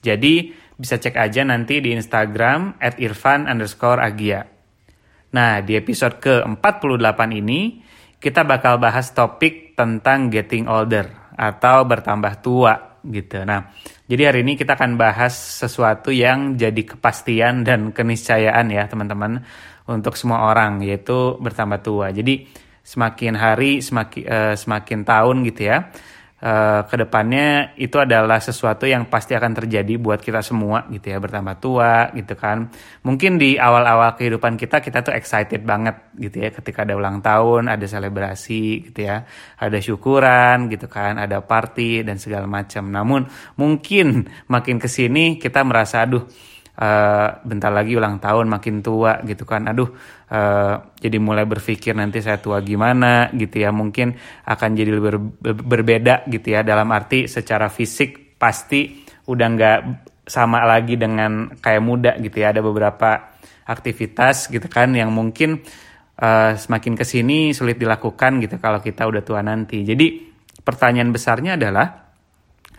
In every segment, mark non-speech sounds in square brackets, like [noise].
Jadi bisa cek aja nanti di Instagram at irfan underscore agia. Nah, di episode ke-48 ini, kita bakal bahas topik tentang getting older atau bertambah tua gitu. Nah, jadi hari ini kita akan bahas sesuatu yang jadi kepastian dan keniscayaan ya teman-teman untuk semua orang yaitu bertambah tua. Jadi semakin hari semakin uh, semakin tahun gitu ya uh, ke depannya itu adalah sesuatu yang pasti akan terjadi buat kita semua gitu ya bertambah tua gitu kan. Mungkin di awal-awal kehidupan kita kita tuh excited banget gitu ya ketika ada ulang tahun ada selebrasi gitu ya ada syukuran gitu kan ada party dan segala macam. Namun mungkin makin ke sini kita merasa aduh uh, bentar lagi ulang tahun makin tua gitu kan. Aduh uh, jadi mulai berpikir nanti saya tua gimana gitu ya. Mungkin akan jadi ber, berbeda gitu ya. Dalam arti secara fisik pasti udah nggak sama lagi dengan kayak muda gitu ya. Ada beberapa aktivitas gitu kan yang mungkin uh, semakin ke sini sulit dilakukan gitu kalau kita udah tua nanti. Jadi pertanyaan besarnya adalah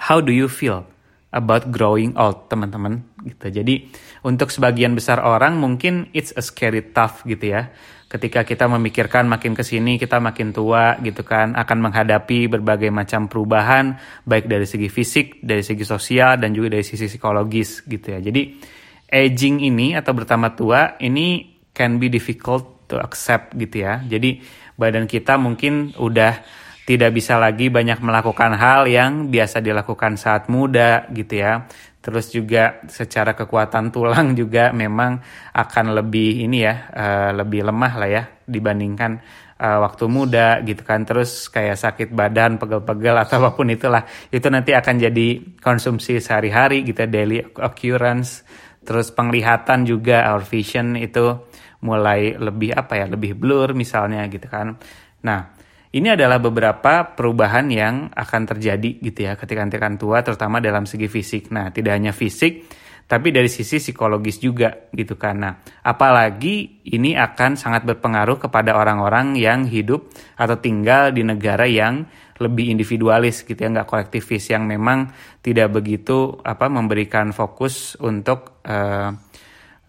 how do you feel about growing old, teman-teman. Gitu. Jadi untuk sebagian besar orang mungkin it's a scary tough gitu ya. Ketika kita memikirkan makin ke sini kita makin tua gitu kan, akan menghadapi berbagai macam perubahan baik dari segi fisik, dari segi sosial dan juga dari sisi psikologis gitu ya. Jadi aging ini atau bertambah tua ini can be difficult to accept gitu ya. Jadi badan kita mungkin udah tidak bisa lagi banyak melakukan hal yang biasa dilakukan saat muda gitu ya. Terus juga secara kekuatan tulang [laughs] juga memang akan lebih ini ya, uh, lebih lemah lah ya dibandingkan uh, waktu muda gitu kan. Terus kayak sakit badan, pegel-pegel [laughs] atau apa pun itulah. Itu nanti akan jadi konsumsi sehari-hari gitu, ya, daily occurrence. Terus penglihatan juga our vision itu mulai lebih apa ya, lebih blur misalnya gitu kan. Nah, ini adalah beberapa perubahan yang akan terjadi gitu ya ketika nanti akan tua terutama dalam segi fisik. Nah, tidak hanya fisik tapi dari sisi psikologis juga gitu kan. Nah, apalagi ini akan sangat berpengaruh kepada orang-orang yang hidup atau tinggal di negara yang lebih individualis gitu ya, nggak kolektivis yang memang tidak begitu apa memberikan fokus untuk uh,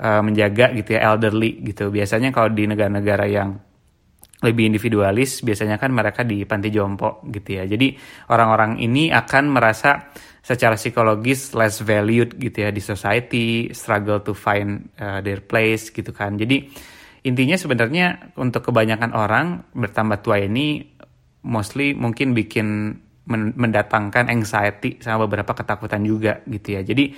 uh, menjaga gitu ya elderly gitu. Biasanya kalau di negara-negara yang lebih individualis biasanya kan mereka di panti jompo gitu ya. Jadi orang-orang ini akan merasa secara psikologis less valued gitu ya di society struggle to find uh, their place gitu kan. Jadi intinya sebenarnya untuk kebanyakan orang bertambah tua ini mostly mungkin bikin mendatangkan anxiety sama beberapa ketakutan juga gitu ya. Jadi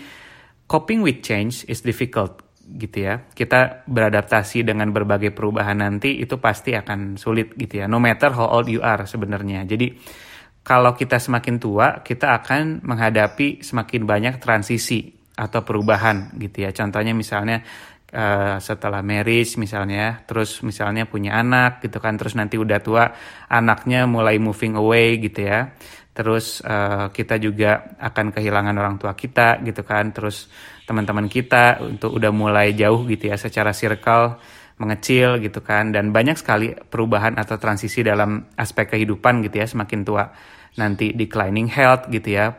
coping with change is difficult gitu ya. Kita beradaptasi dengan berbagai perubahan nanti itu pasti akan sulit gitu ya. No matter how old you are sebenarnya. Jadi kalau kita semakin tua kita akan menghadapi semakin banyak transisi atau perubahan gitu ya. Contohnya misalnya uh, setelah marriage misalnya terus misalnya punya anak gitu kan terus nanti udah tua anaknya mulai moving away gitu ya. Terus uh, kita juga akan kehilangan orang tua kita gitu kan terus teman-teman kita untuk udah mulai jauh gitu ya secara circle mengecil gitu kan. Dan banyak sekali perubahan atau transisi dalam aspek kehidupan gitu ya semakin tua. Nanti declining health gitu ya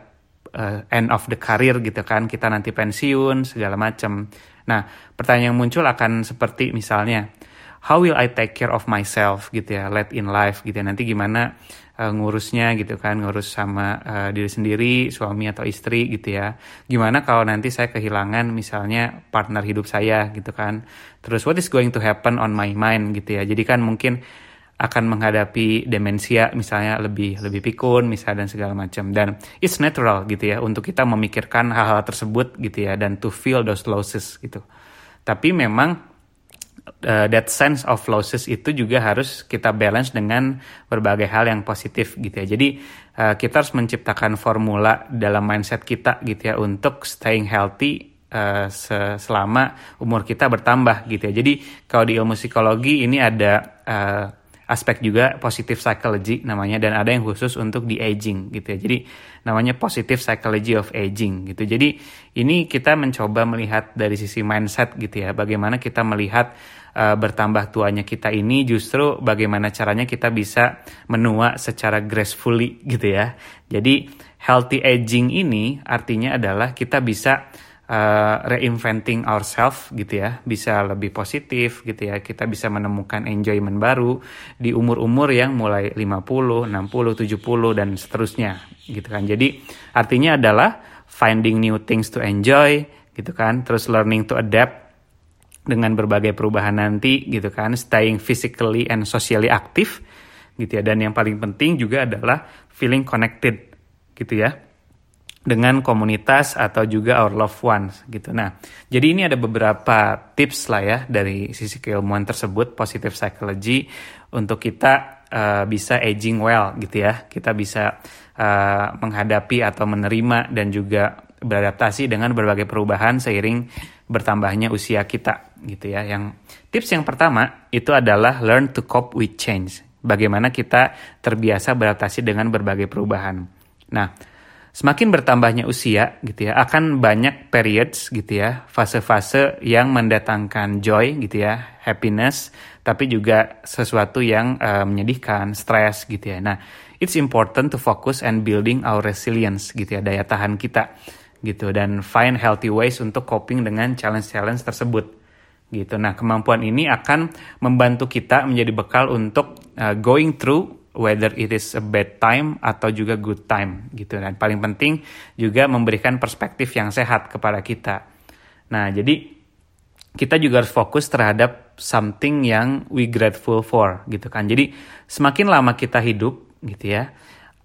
uh, end of the career gitu kan kita nanti pensiun segala macam nah pertanyaan yang muncul akan seperti misalnya how will I take care of myself? gitu ya late in life? gitu ya. Nanti gimana uh, ngurusnya gitu kan ngurus sama uh, diri sendiri suami atau istri gitu ya. Gimana kalau nanti saya kehilangan misalnya partner hidup saya gitu kan? Terus what is going to happen on my mind gitu ya? Jadi kan mungkin akan menghadapi demensia misalnya lebih lebih pikun misalnya dan segala macam. Dan it's natural gitu ya untuk kita memikirkan hal-hal tersebut gitu ya dan to feel those losses gitu. Tapi memang uh, that sense of losses itu juga harus kita balance dengan berbagai hal yang positif gitu ya. Jadi uh, kita harus menciptakan formula dalam mindset kita gitu ya untuk staying healthy uh, selama umur kita bertambah gitu ya. Jadi kalau di ilmu psikologi ini ada uh, aspek juga positive psychology namanya dan ada yang khusus untuk di aging gitu ya. Jadi namanya positive psychology of aging gitu. Jadi ini kita mencoba melihat dari sisi mindset gitu ya. Bagaimana kita melihat uh, bertambah tuanya kita ini justru bagaimana caranya kita bisa menua secara gracefully gitu ya. Jadi healthy aging ini artinya adalah kita bisa uh, reinventing ourselves gitu ya. Bisa lebih positif gitu ya. Kita bisa menemukan enjoyment baru di umur-umur yang mulai 50, 60, 70 dan seterusnya gitu kan. Jadi artinya adalah finding new things to enjoy gitu kan. Terus learning to adapt dengan berbagai perubahan nanti gitu kan. Staying physically and socially active gitu ya. Dan yang paling penting juga adalah feeling connected gitu ya dengan komunitas atau juga our loved ones gitu. Nah, jadi ini ada beberapa tips lah ya dari sisi keilmuan tersebut positive psychology untuk kita uh, bisa aging well gitu ya. Kita bisa uh, menghadapi atau menerima dan juga beradaptasi dengan berbagai perubahan seiring bertambahnya usia kita gitu ya. Yang tips yang pertama itu adalah learn to cope with change. Bagaimana kita terbiasa beradaptasi dengan berbagai perubahan. Nah, semakin bertambahnya usia gitu ya akan banyak periods gitu ya fase-fase yang mendatangkan joy gitu ya happiness tapi juga sesuatu yang uh, menyedihkan stres gitu ya. Nah it's important to focus and building our resilience gitu ya daya tahan kita gitu dan find healthy ways untuk coping dengan challenge-challenge tersebut gitu. Nah kemampuan ini akan membantu kita menjadi bekal untuk uh, going through whether it is a bad time atau juga good time gitu dan paling penting juga memberikan perspektif yang sehat kepada kita. Nah, jadi kita juga harus fokus terhadap something yang we grateful for gitu kan. Jadi semakin lama kita hidup gitu ya,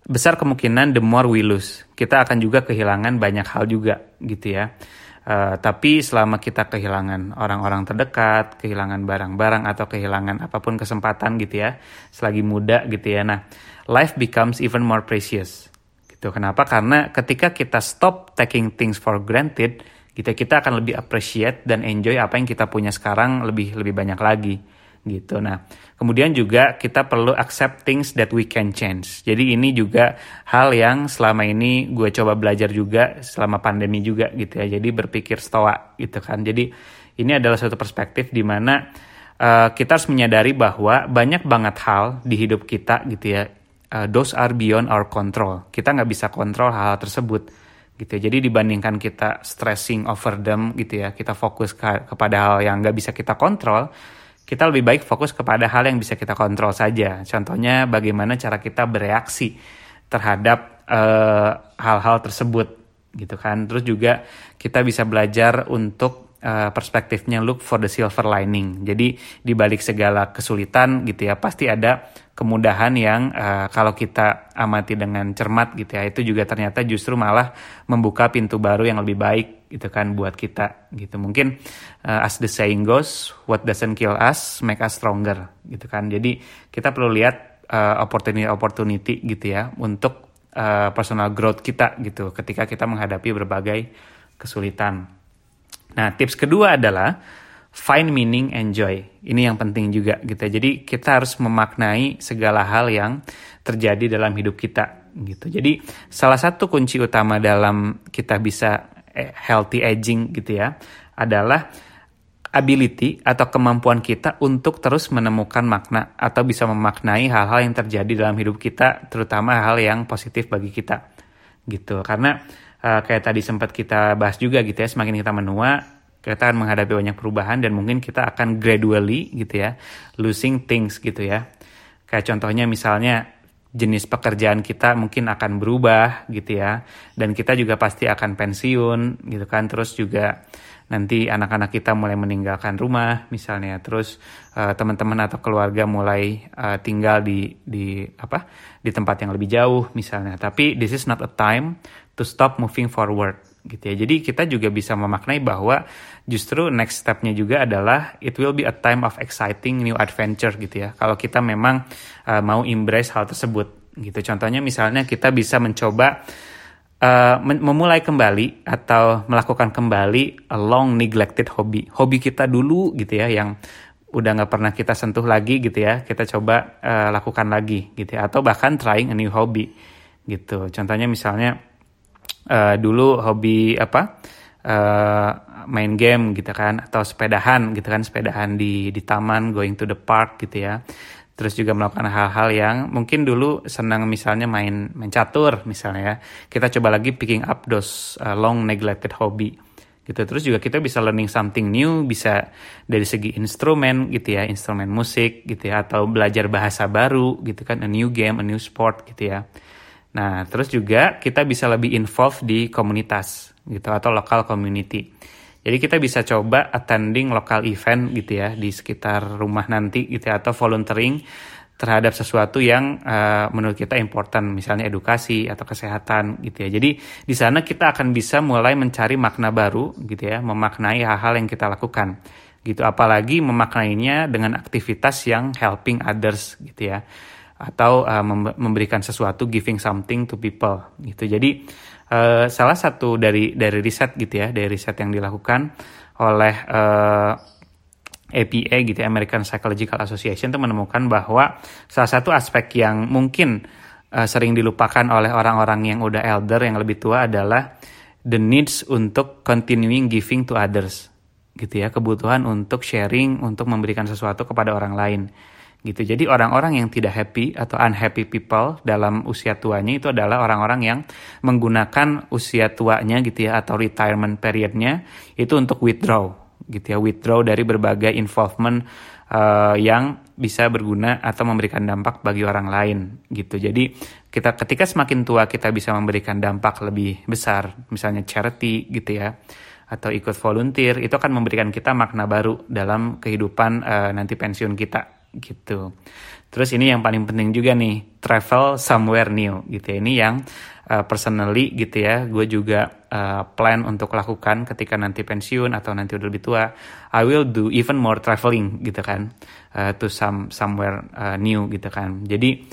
besar kemungkinan the more we lose. Kita akan juga kehilangan banyak hal juga gitu ya. Uh, tapi selama kita kehilangan orang-orang terdekat, kehilangan barang-barang atau kehilangan apa pun kesempatan gitu ya, selagi muda gitu ya. Nah, life becomes even more precious. Gitu. Kenapa? Karena ketika kita stop taking things for granted, kita gitu, kita akan lebih appreciate dan enjoy apa yang kita punya sekarang lebih lebih banyak lagi gitu. Nah, kemudian juga kita perlu accept things that we can change. Jadi ini juga hal yang selama ini gue coba belajar juga selama pandemi juga gitu ya. Jadi berpikir stoa gitu kan. Jadi ini adalah suatu perspektif di mana uh, kita harus menyadari bahwa banyak banget hal di hidup kita gitu ya. Uh, those are beyond our control. Kita nggak bisa kontrol hal, hal tersebut gitu ya. Jadi dibandingkan kita stressing over them gitu ya, kita fokus ke, kepada hal yang nggak bisa kita kontrol, kita lebih baik fokus kepada hal yang bisa kita kontrol saja. Contohnya bagaimana cara kita bereaksi terhadap eh, hal-hal uh, tersebut gitu kan. Terus juga kita bisa belajar untuk uh, perspektifnya look for the silver lining. Jadi di balik segala kesulitan gitu ya pasti ada kemudahan yang uh, kalau kita amati dengan cermat gitu ya itu juga ternyata justru malah membuka pintu baru yang lebih baik gitu kan buat kita gitu mungkin uh, as the saying goes what doesn't kill us make us stronger gitu kan jadi kita perlu lihat uh, opportunity opportunity gitu ya untuk uh, personal growth kita gitu ketika kita menghadapi berbagai kesulitan nah tips kedua adalah find meaning and joy. Ini yang penting juga gitu. Jadi kita harus memaknai segala hal yang terjadi dalam hidup kita gitu. Jadi salah satu kunci utama dalam kita bisa healthy aging gitu ya adalah ability atau kemampuan kita untuk terus menemukan makna atau bisa memaknai hal-hal yang terjadi dalam hidup kita, terutama hal yang positif bagi kita gitu. Karena uh, kayak tadi sempat kita bahas juga gitu ya, semakin kita menua kita akan menghadapi banyak perubahan dan mungkin kita akan gradually gitu ya losing things gitu ya kayak contohnya misalnya jenis pekerjaan kita mungkin akan berubah gitu ya. Dan kita juga pasti akan pensiun gitu kan. Terus juga nanti anak-anak kita mulai meninggalkan rumah misalnya. Terus uh, teman-teman atau keluarga mulai uh, tinggal di di apa di tempat yang lebih jauh misalnya. Tapi this is not a time to stop moving forward gitu ya. Jadi kita juga bisa memaknai bahwa justru next stepnya juga adalah it will be a time of exciting new adventure gitu ya. Kalau kita memang uh, mau embrace hal tersebut gitu. Contohnya misalnya kita bisa mencoba uh, memulai kembali atau melakukan kembali a long neglected hobby. Hobi kita dulu gitu ya yang udah nggak pernah kita sentuh lagi gitu ya. Kita coba uh, lakukan lagi gitu ya. Atau bahkan trying a new hobby gitu. Contohnya misalnya uh, dulu hobi apa uh, main game gitu kan atau sepedahan gitu kan sepedahan di di taman going to the park gitu ya. Terus juga melakukan hal-hal yang mungkin dulu senang misalnya main main catur misalnya ya. Kita coba lagi picking up those uh, long neglected hobby gitu. Terus juga kita bisa learning something new, bisa dari segi instrumen gitu ya, instrumen musik gitu ya, atau belajar bahasa baru gitu kan, a new game, a new sport gitu ya. Nah, terus juga kita bisa lebih involved di komunitas gitu atau lokal community. Jadi kita bisa coba attending lokal event gitu ya di sekitar rumah nanti gitu ya, atau volunteering terhadap sesuatu yang uh, menurut kita important, misalnya edukasi atau kesehatan gitu ya. Jadi di sana kita akan bisa mulai mencari makna baru gitu ya, memaknai hal-hal yang kita lakukan gitu. Apalagi memaknainya dengan aktivitas yang helping others gitu ya atau uh, memberikan sesuatu giving something to people gitu. Jadi uh, salah satu dari dari riset gitu ya dari riset yang dilakukan oleh uh, eh, APA gitu ya, American Psychological Association itu menemukan bahwa salah satu aspek yang mungkin uh, sering dilupakan oleh orang-orang yang udah elder yang lebih tua adalah the needs untuk continuing giving to others gitu ya. Kebutuhan untuk sharing untuk memberikan sesuatu kepada orang lain gitu. Jadi orang-orang yang tidak happy atau unhappy people dalam usia tuanya itu adalah orang-orang yang menggunakan usia tuanya gitu ya atau retirement periodnya itu untuk withdraw gitu ya, withdraw dari berbagai involvement uh, yang bisa berguna atau memberikan dampak bagi orang lain gitu. Jadi kita ketika semakin tua kita bisa memberikan dampak lebih besar, misalnya charity gitu ya atau ikut volunteer itu akan memberikan kita makna baru dalam kehidupan uh, nanti pensiun kita gitu. Terus ini yang paling penting juga nih, travel somewhere new gitu ya. Ini yang uh, personally gitu ya, gue juga uh, plan untuk lakukan ketika nanti pensiun atau nanti udah lebih tua. I will do even more traveling gitu kan, uh, to some somewhere uh, new gitu kan. Jadi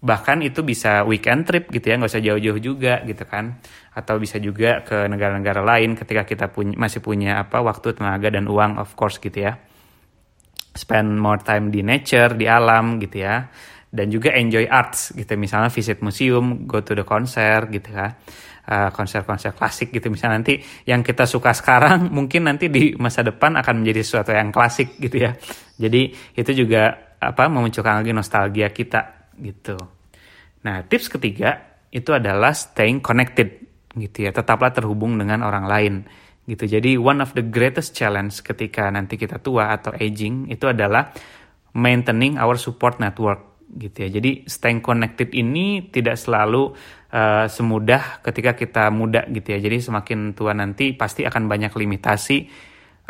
bahkan itu bisa weekend trip gitu ya, nggak usah jauh-jauh juga gitu kan. Atau bisa juga ke negara-negara lain ketika kita punya masih punya apa waktu, tenaga dan uang of course gitu ya spend more time di nature, di alam gitu ya. Dan juga enjoy arts gitu, misalnya visit museum, go to the concert gitu kan. Konser-konser klasik gitu misalnya nanti yang kita suka sekarang [laughs] mungkin nanti di masa depan akan menjadi sesuatu yang klasik gitu ya. Jadi itu juga apa memunculkan lagi nostalgia kita gitu. Nah, tips ketiga itu adalah staying connected gitu ya. Tetaplah terhubung dengan orang lain gitu. Jadi one of the greatest challenge ketika nanti kita tua atau aging itu adalah maintaining our support network gitu ya. Jadi staying connected ini tidak selalu uh, semudah ketika kita muda gitu ya. Jadi semakin tua nanti pasti akan banyak limitasi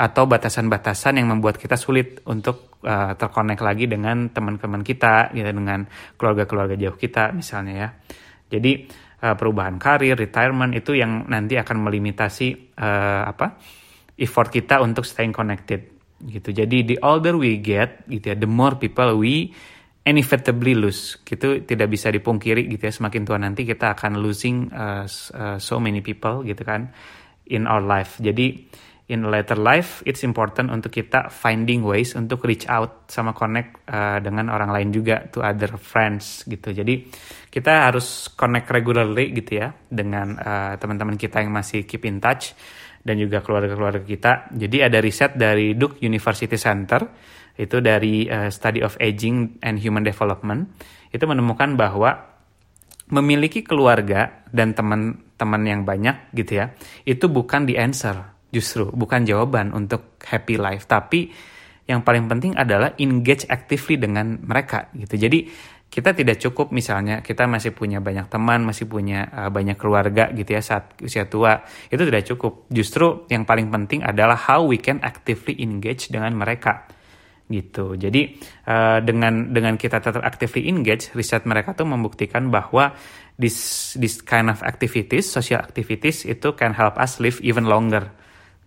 atau batasan-batasan yang membuat kita sulit untuk uh, terkonek lagi dengan teman-teman kita gitu dengan keluarga-keluarga jauh kita misalnya ya. Jadi uh, perubahan karir, retirement itu yang nanti akan melimitasi uh, apa effort kita untuk staying connected gitu. Jadi the older we get gitu ya, the more people we inevitably lose. Gitu tidak bisa dipungkiri gitu ya. Semakin tua nanti kita akan losing uh, so many people gitu kan in our life. Jadi in later life it's important untuk kita finding ways untuk reach out sama connect uh, dengan orang lain juga to other friends gitu. Jadi kita harus connect regularly gitu ya dengan uh, teman-teman kita yang masih keep in touch dan juga keluarga-keluarga kita. Jadi ada riset dari Duke University Center itu dari uh, Study of Aging and Human Development. Itu menemukan bahwa memiliki keluarga dan teman-teman yang banyak gitu ya itu bukan the answer justru bukan jawaban untuk happy life tapi yang paling penting adalah engage actively dengan mereka gitu. Jadi kita tidak cukup misalnya kita masih punya banyak teman masih punya uh, banyak keluarga gitu ya saat usia tua itu tidak cukup. Justru yang paling penting adalah how we can actively engage dengan mereka gitu. Jadi uh, dengan dengan kita tetap actively engage riset mereka tuh membuktikan bahwa this this kind of activities, social activities itu can help us live even longer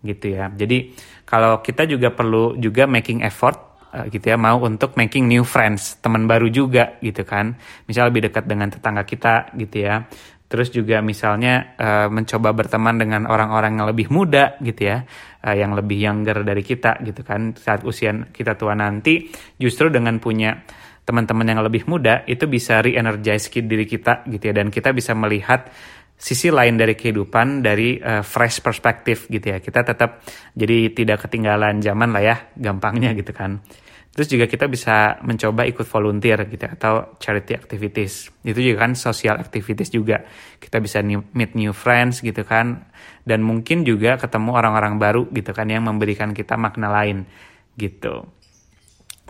gitu ya. Jadi kalau kita juga perlu juga making effort uh, gitu ya mau untuk making new friends, teman baru juga gitu kan. Misal lebih dekat dengan tetangga kita gitu ya. Terus juga misalnya uh, mencoba berteman dengan orang-orang yang lebih muda gitu ya, uh, yang lebih younger dari kita gitu kan. Saat usia kita tua nanti justru dengan punya teman-teman yang lebih muda itu bisa re-energize diri kita gitu ya dan kita bisa melihat sisi lain dari kehidupan dari uh, fresh perspektif gitu ya. Kita tetap jadi tidak ketinggalan zaman lah ya gampangnya gitu kan. Terus juga kita bisa mencoba ikut volunteer gitu atau charity activities. Itu juga kan social activities juga. Kita bisa new, meet new friends gitu kan. Dan mungkin juga ketemu orang-orang baru gitu kan yang memberikan kita makna lain gitu.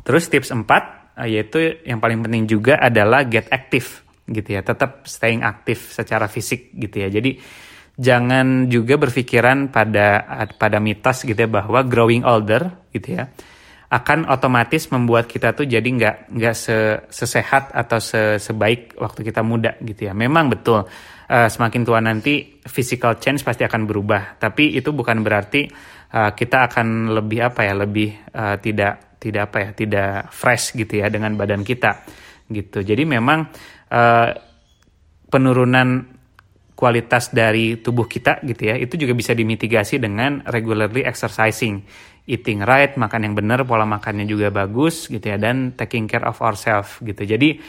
Terus tips 4 uh, yaitu yang paling penting juga adalah get active gitu ya tetap staying aktif secara fisik gitu ya. Jadi jangan juga berpikiran pada pada mitos gitu ya bahwa growing older gitu ya akan otomatis membuat kita tuh jadi nggak nggak se, sesehat atau se, sebaik waktu kita muda gitu ya. Memang betul uh, semakin tua nanti physical change pasti akan berubah. Tapi itu bukan berarti uh, kita akan lebih apa ya lebih uh, tidak tidak apa ya tidak fresh gitu ya dengan badan kita gitu. Jadi memang uh, penurunan kualitas dari tubuh kita gitu ya itu juga bisa dimitigasi dengan regularly exercising eating right makan yang benar pola makannya juga bagus gitu ya dan taking care of ourselves gitu jadi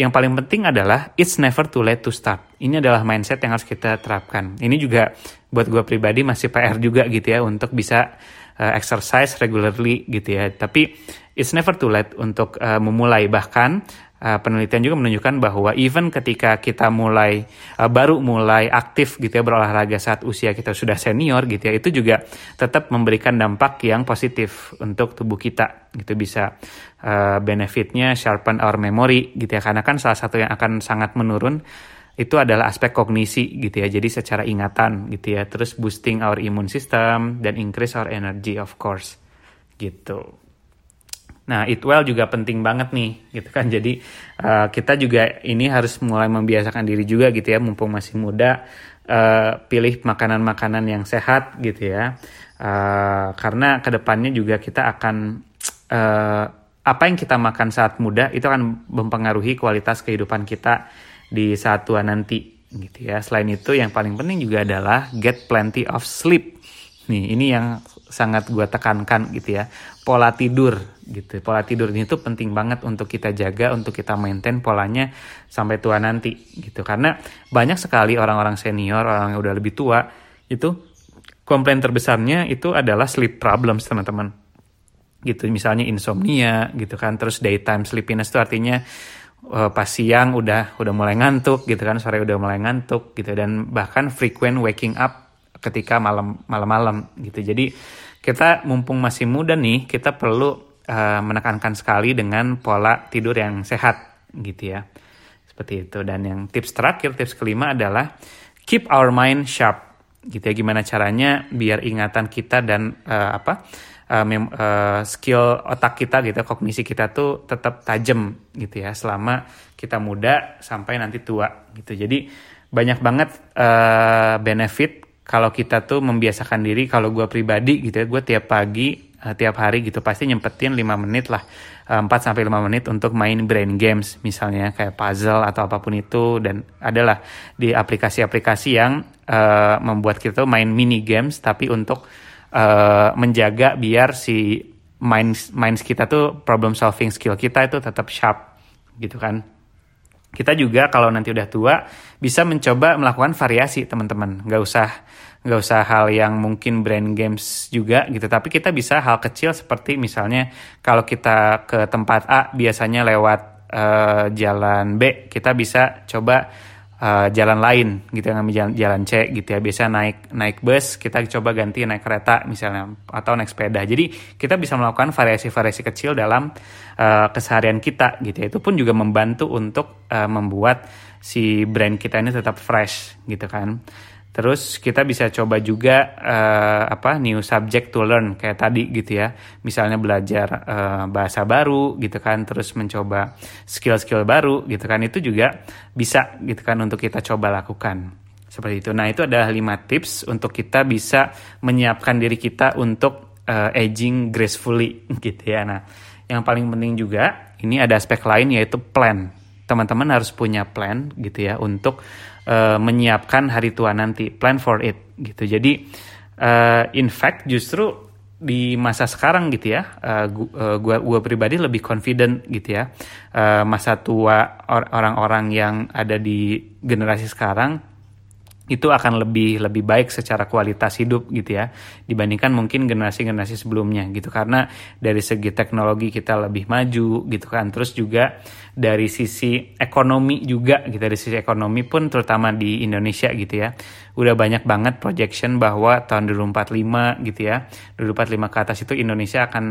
yang paling penting adalah it's never too late to start. Ini adalah mindset yang harus kita terapkan. Ini juga buat gue pribadi masih PR juga gitu ya untuk bisa uh, exercise regularly gitu ya. Tapi it's never too late untuk uh, memulai bahkan uh, penelitian juga menunjukkan bahwa even ketika kita mulai uh, baru mulai aktif gitu ya berolahraga saat usia kita sudah senior gitu ya itu juga tetap memberikan dampak yang positif untuk tubuh kita gitu bisa uh, benefitnya sharpen our memory gitu ya karena kan salah satu yang akan sangat menurun itu adalah aspek kognisi gitu ya. Jadi secara ingatan gitu ya. Terus boosting our immune system dan increase our energy of course gitu. Nah, eat well juga penting banget nih, gitu kan. Jadi uh, kita juga ini harus mulai membiasakan diri juga gitu ya, mumpung masih muda, uh, pilih makanan-makanan yang sehat gitu ya. Uh, karena ke depannya juga kita akan uh, apa yang kita makan saat muda itu akan mempengaruhi kualitas kehidupan kita di saat tua nanti gitu ya. Selain itu yang paling penting juga adalah get plenty of sleep. Nih, ini yang sangat gue tekankan gitu ya. Pola tidur gitu. Pola tidur ini tuh penting banget untuk kita jaga, untuk kita maintain polanya sampai tua nanti gitu. Karena banyak sekali orang-orang senior, orang yang udah lebih tua itu komplain terbesarnya itu adalah sleep problems teman-teman. Gitu misalnya insomnia gitu kan. Terus daytime sleepiness itu artinya uh, pas siang udah udah mulai ngantuk gitu kan sore udah mulai ngantuk gitu dan bahkan frequent waking up ketika malam malam-malam gitu. Jadi kita mumpung masih muda nih kita perlu uh, menekankan sekali dengan pola tidur yang sehat gitu ya. Seperti itu. Dan yang tips terakhir tips kelima adalah keep our mind sharp gitu ya. Gimana caranya biar ingatan kita dan uh, apa uh, skill otak kita gitu kognisi kita tuh tetap tajam gitu ya selama kita muda sampai nanti tua gitu. Jadi banyak banget uh, benefit kalau kita tuh membiasakan diri kalau gue pribadi gitu ya gue tiap pagi uh, tiap hari gitu pasti nyempetin 5 menit lah uh, 4 sampai 5 menit untuk main brain games misalnya kayak puzzle atau apa pun itu. Dan adalah di aplikasi-aplikasi yang uh, membuat kita tuh main mini games tapi untuk uh, menjaga biar si mind minds kita tuh problem solving skill kita itu tetap sharp gitu kan. Kita juga kalau nanti udah tua bisa mencoba melakukan variasi teman-teman. Nggak usah nggak usah hal yang mungkin brain games juga gitu. Tapi kita bisa hal kecil seperti misalnya kalau kita ke tempat A biasanya lewat uh, jalan B kita bisa coba uh, jalan lain gitu yang jalan, jalan C gitu ya. Biasa naik naik bus kita coba ganti naik kereta misalnya atau naik sepeda. Jadi kita bisa melakukan variasi-variasi kecil dalam uh, keseharian kita gitu ya. Itu pun juga membantu untuk uh, membuat si brand kita ini tetap fresh gitu kan Terus kita bisa coba juga uh, apa new subject to learn kayak tadi gitu ya. Misalnya belajar uh, bahasa baru gitu kan, terus mencoba skill-skill baru gitu kan. Itu juga bisa gitu kan untuk kita coba lakukan. Seperti itu. Nah, itu adalah 5 tips untuk kita bisa menyiapkan diri kita untuk uh, aging gracefully [laughs] gitu ya. Nah, yang paling penting juga ini ada aspek lain yaitu plan. Teman-teman harus punya plan gitu ya untuk uh, menyiapkan hari tua nanti, plan for it gitu. Jadi uh, in fact justru di masa sekarang gitu ya, uh, gua, gua pribadi lebih confident gitu ya. Uh, masa tua orang-orang yang ada di generasi sekarang itu akan lebih lebih baik secara kualitas hidup gitu ya dibandingkan mungkin generasi-generasi sebelumnya gitu. Karena dari segi teknologi kita lebih maju gitu kan. Terus juga dari sisi ekonomi juga gitu dari sisi ekonomi pun terutama di Indonesia gitu ya udah banyak banget projection bahwa tahun 2045 gitu ya 2045 ke atas itu Indonesia akan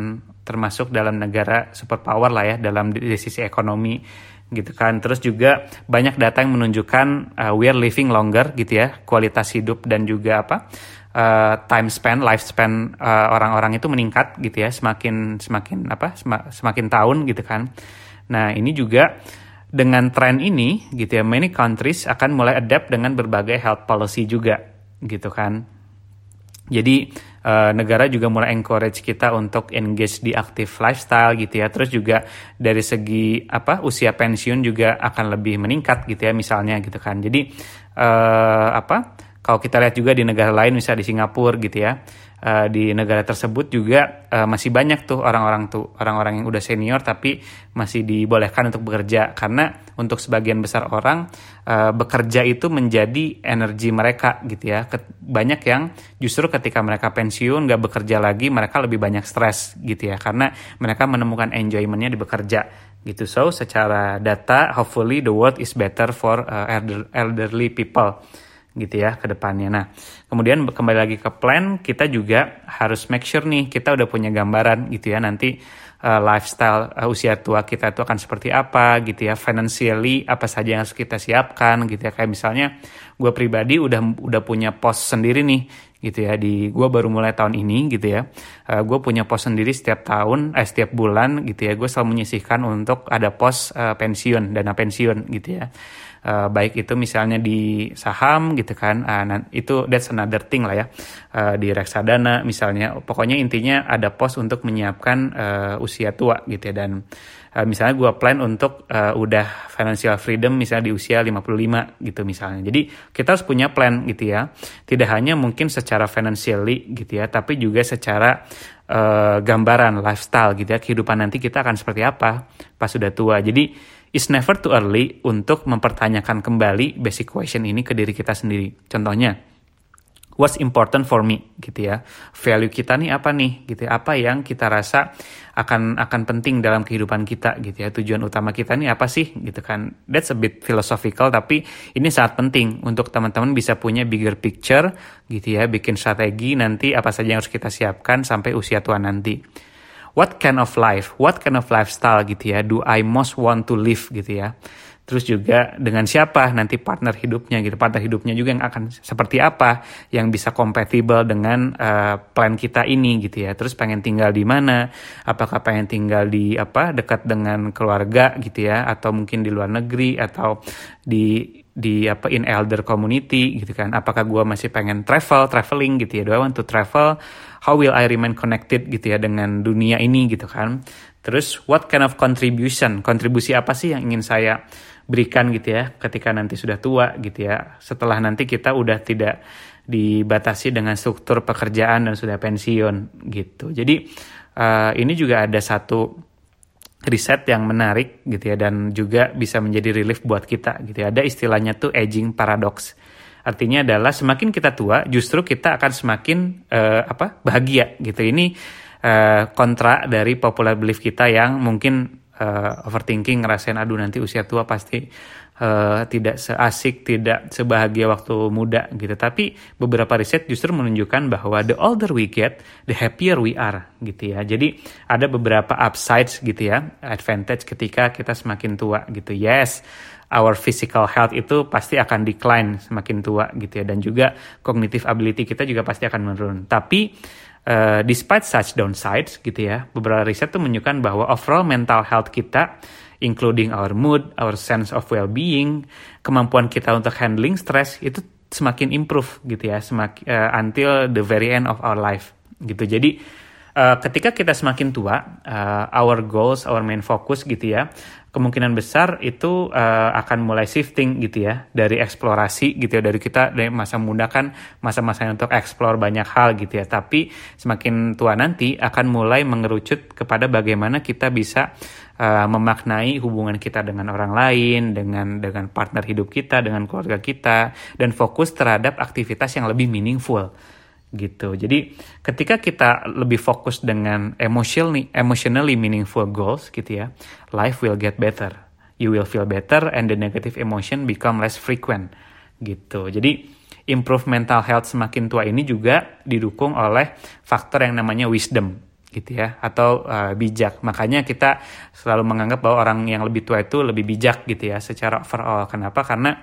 termasuk dalam negara superpower lah ya dalam dari sisi ekonomi gitu kan. Terus juga banyak data yang menunjukkan uh, we are living longer gitu ya, kualitas hidup dan juga apa uh, time span, lifespan uh, orang-orang itu meningkat gitu ya, semakin semakin apa semakin tahun gitu kan. Nah ini juga dengan tren ini gitu ya, many countries akan mulai adapt dengan berbagai health policy juga gitu kan. Jadi uh, negara juga mulai encourage kita untuk engage di active lifestyle gitu ya. Terus juga dari segi apa usia pensiun juga akan lebih meningkat gitu ya misalnya gitu kan. Jadi uh, apa kalau kita lihat juga di negara lain misalnya di Singapura gitu ya uh, di negara tersebut juga uh, masih banyak tuh orang-orang tuh orang-orang yang udah senior tapi masih dibolehkan untuk bekerja. Karena untuk sebagian besar orang uh, bekerja itu menjadi energi mereka gitu ya. Banyak yang justru ketika mereka pensiun nggak bekerja lagi mereka lebih banyak stres gitu ya. Karena mereka menemukan enjoymentnya di bekerja gitu. So secara data hopefully the world is better for uh, elderly people gitu ya ke depannya. Nah, kemudian kembali lagi ke plan, kita juga harus make sure nih kita udah punya gambaran gitu ya nanti uh, lifestyle uh, usia tua kita itu akan seperti apa gitu ya, financially apa saja yang harus kita siapkan gitu ya. Kayak misalnya gue pribadi udah udah punya pos sendiri nih gitu ya di gue baru mulai tahun ini gitu ya uh, gue punya pos sendiri setiap tahun eh setiap bulan gitu ya gue selalu menyisihkan untuk ada pos uh, pensiun dana pensiun gitu ya uh, baik itu misalnya di saham gitu kan uh, itu that's another thing lah ya. Uh, di reksadana misalnya pokoknya intinya ada pos untuk menyiapkan uh, usia tua gitu ya. Dan uh, misalnya gue plan untuk uh, udah financial freedom misalnya di usia 55 gitu misalnya. Jadi kita harus punya plan gitu ya. Tidak hanya mungkin secara financially gitu ya tapi juga secara uh, gambaran lifestyle gitu ya. Kehidupan nanti kita akan seperti apa pas sudah tua. Jadi It's never too early untuk mempertanyakan kembali basic question ini ke diri kita sendiri. Contohnya, what's important for me gitu ya. Value kita nih apa nih gitu ya. Apa yang kita rasa akan akan penting dalam kehidupan kita gitu ya. Tujuan utama kita nih apa sih gitu kan. That's a bit philosophical tapi ini sangat penting untuk teman-teman bisa punya bigger picture gitu ya. Bikin strategi nanti apa saja yang harus kita siapkan sampai usia tua nanti what kind of life, what kind of lifestyle gitu ya, do I most want to live gitu ya. Terus juga dengan siapa nanti partner hidupnya gitu, partner hidupnya juga yang akan seperti apa, yang bisa compatible dengan uh, plan kita ini gitu ya. Terus pengen tinggal di mana, apakah pengen tinggal di apa dekat dengan keluarga gitu ya, atau mungkin di luar negeri atau di di apa in elder community gitu kan. Apakah gue masih pengen travel traveling gitu ya. Do I want to travel? How will I remain connected gitu ya dengan dunia ini gitu kan. Terus what kind of contribution? Kontribusi apa sih yang ingin saya berikan gitu ya ketika nanti sudah tua gitu ya. Setelah nanti kita udah tidak dibatasi dengan struktur pekerjaan dan sudah pensiun gitu. Jadi uh, ini juga ada satu riset yang menarik gitu ya dan juga bisa menjadi relief buat kita gitu ya. Ada istilahnya tuh aging paradox. Artinya adalah semakin kita tua justru kita akan semakin uh, apa? bahagia gitu. Ini uh, kontra dari popular belief kita yang mungkin uh, overthinking ngerasain aduh nanti usia tua pasti uh, tidak seasik, tidak sebahagia waktu muda gitu. Tapi beberapa riset justru menunjukkan bahwa the older we get, the happier we are gitu ya. Jadi ada beberapa upsides gitu ya, advantage ketika kita semakin tua gitu. Yes, our physical health itu pasti akan decline semakin tua gitu ya dan juga cognitive ability kita juga pasti akan menurun. Tapi uh, despite such downsides gitu ya, beberapa riset tuh menunjukkan bahwa overall mental health kita including our mood, our sense of well-being, kemampuan kita untuk handling stress itu semakin improve gitu ya, semakin uh, until the very end of our life gitu. Jadi uh, ketika kita semakin tua, uh, our goals, our main focus gitu ya, kemungkinan besar itu uh, akan mulai shifting gitu ya dari eksplorasi gitu ya dari kita dari masa muda kan masa-masa untuk explore banyak hal gitu ya tapi semakin tua nanti akan mulai mengerucut kepada bagaimana kita bisa uh, memaknai hubungan kita dengan orang lain dengan dengan partner hidup kita dengan keluarga kita dan fokus terhadap aktivitas yang lebih meaningful gitu. Jadi ketika kita lebih fokus dengan emotionally emotionally meaningful goals gitu ya, life will get better. You will feel better and the negative emotion become less frequent gitu. Jadi improve mental health semakin tua ini juga didukung oleh faktor yang namanya wisdom gitu ya atau uh, bijak. Makanya kita selalu menganggap bahwa orang yang lebih tua itu lebih bijak gitu ya secara overall. Kenapa? Karena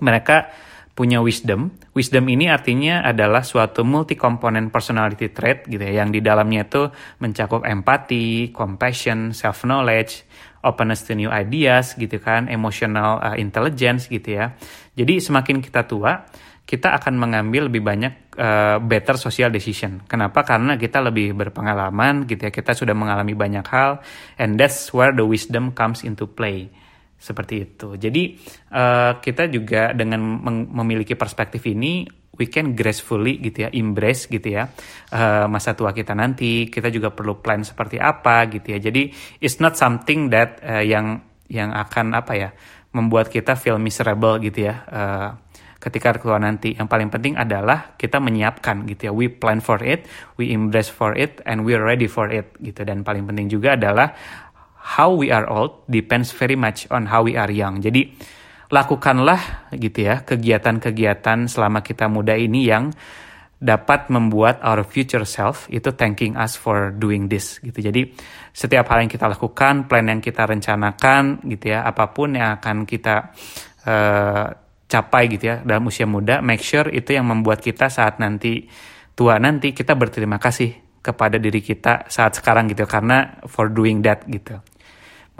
mereka punya wisdom. Wisdom ini artinya adalah suatu multi component personality trait gitu ya, yang di dalamnya itu mencakup empati, compassion, self knowledge, openness to new ideas gitu kan, emotional uh, intelligence gitu ya. Jadi semakin kita tua, kita akan mengambil lebih banyak uh, better social decision. Kenapa? Karena kita lebih berpengalaman gitu ya, kita sudah mengalami banyak hal and that's where the wisdom comes into play seperti itu. Jadi uh, kita juga dengan memiliki perspektif ini we can gracefully gitu ya, embrace gitu ya uh, masa tua kita nanti. Kita juga perlu plan seperti apa gitu ya. Jadi it's not something that uh, yang yang akan apa ya membuat kita feel miserable gitu ya. Uh, ketika tua nanti yang paling penting adalah kita menyiapkan gitu ya we plan for it we embrace for it and we are ready for it gitu dan paling penting juga adalah how we are old depends very much on how we are young. Jadi lakukanlah gitu ya kegiatan-kegiatan selama kita muda ini yang dapat membuat our future self itu thanking us for doing this gitu. Jadi setiap hal yang kita lakukan, plan yang kita rencanakan gitu ya, apa pun yang akan kita uh, capai gitu ya dalam usia muda, make sure itu yang membuat kita saat nanti tua nanti kita berterima kasih kepada diri kita saat sekarang gitu karena for doing that gitu.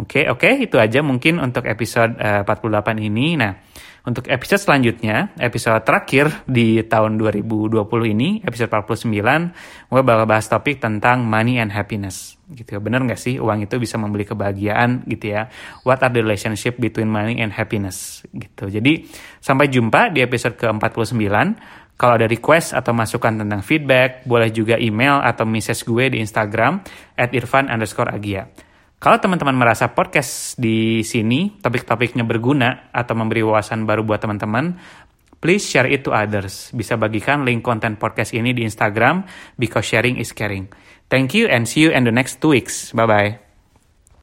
Oke, okay, oke, okay, itu aja mungkin untuk episode uh, 48 ini. Nah, untuk episode selanjutnya, episode terakhir di tahun 2020 ini, episode 49, gue bakal bahas topik tentang money and happiness. Gitu ya, bener gak sih uang itu bisa membeli kebahagiaan gitu ya? What are the relationship between money and happiness? Gitu. Jadi, sampai jumpa di episode ke-49. Kalau ada request atau masukan tentang feedback, boleh juga email atau message gue di Instagram at irfan underscore agia. Kalau teman-teman merasa podcast di sini topik-topiknya berguna atau memberi wawasan baru buat teman-teman, please share it to others. Bisa bagikan link konten podcast ini di Instagram because sharing is caring. Thank you and see you in the next two weeks. Bye-bye.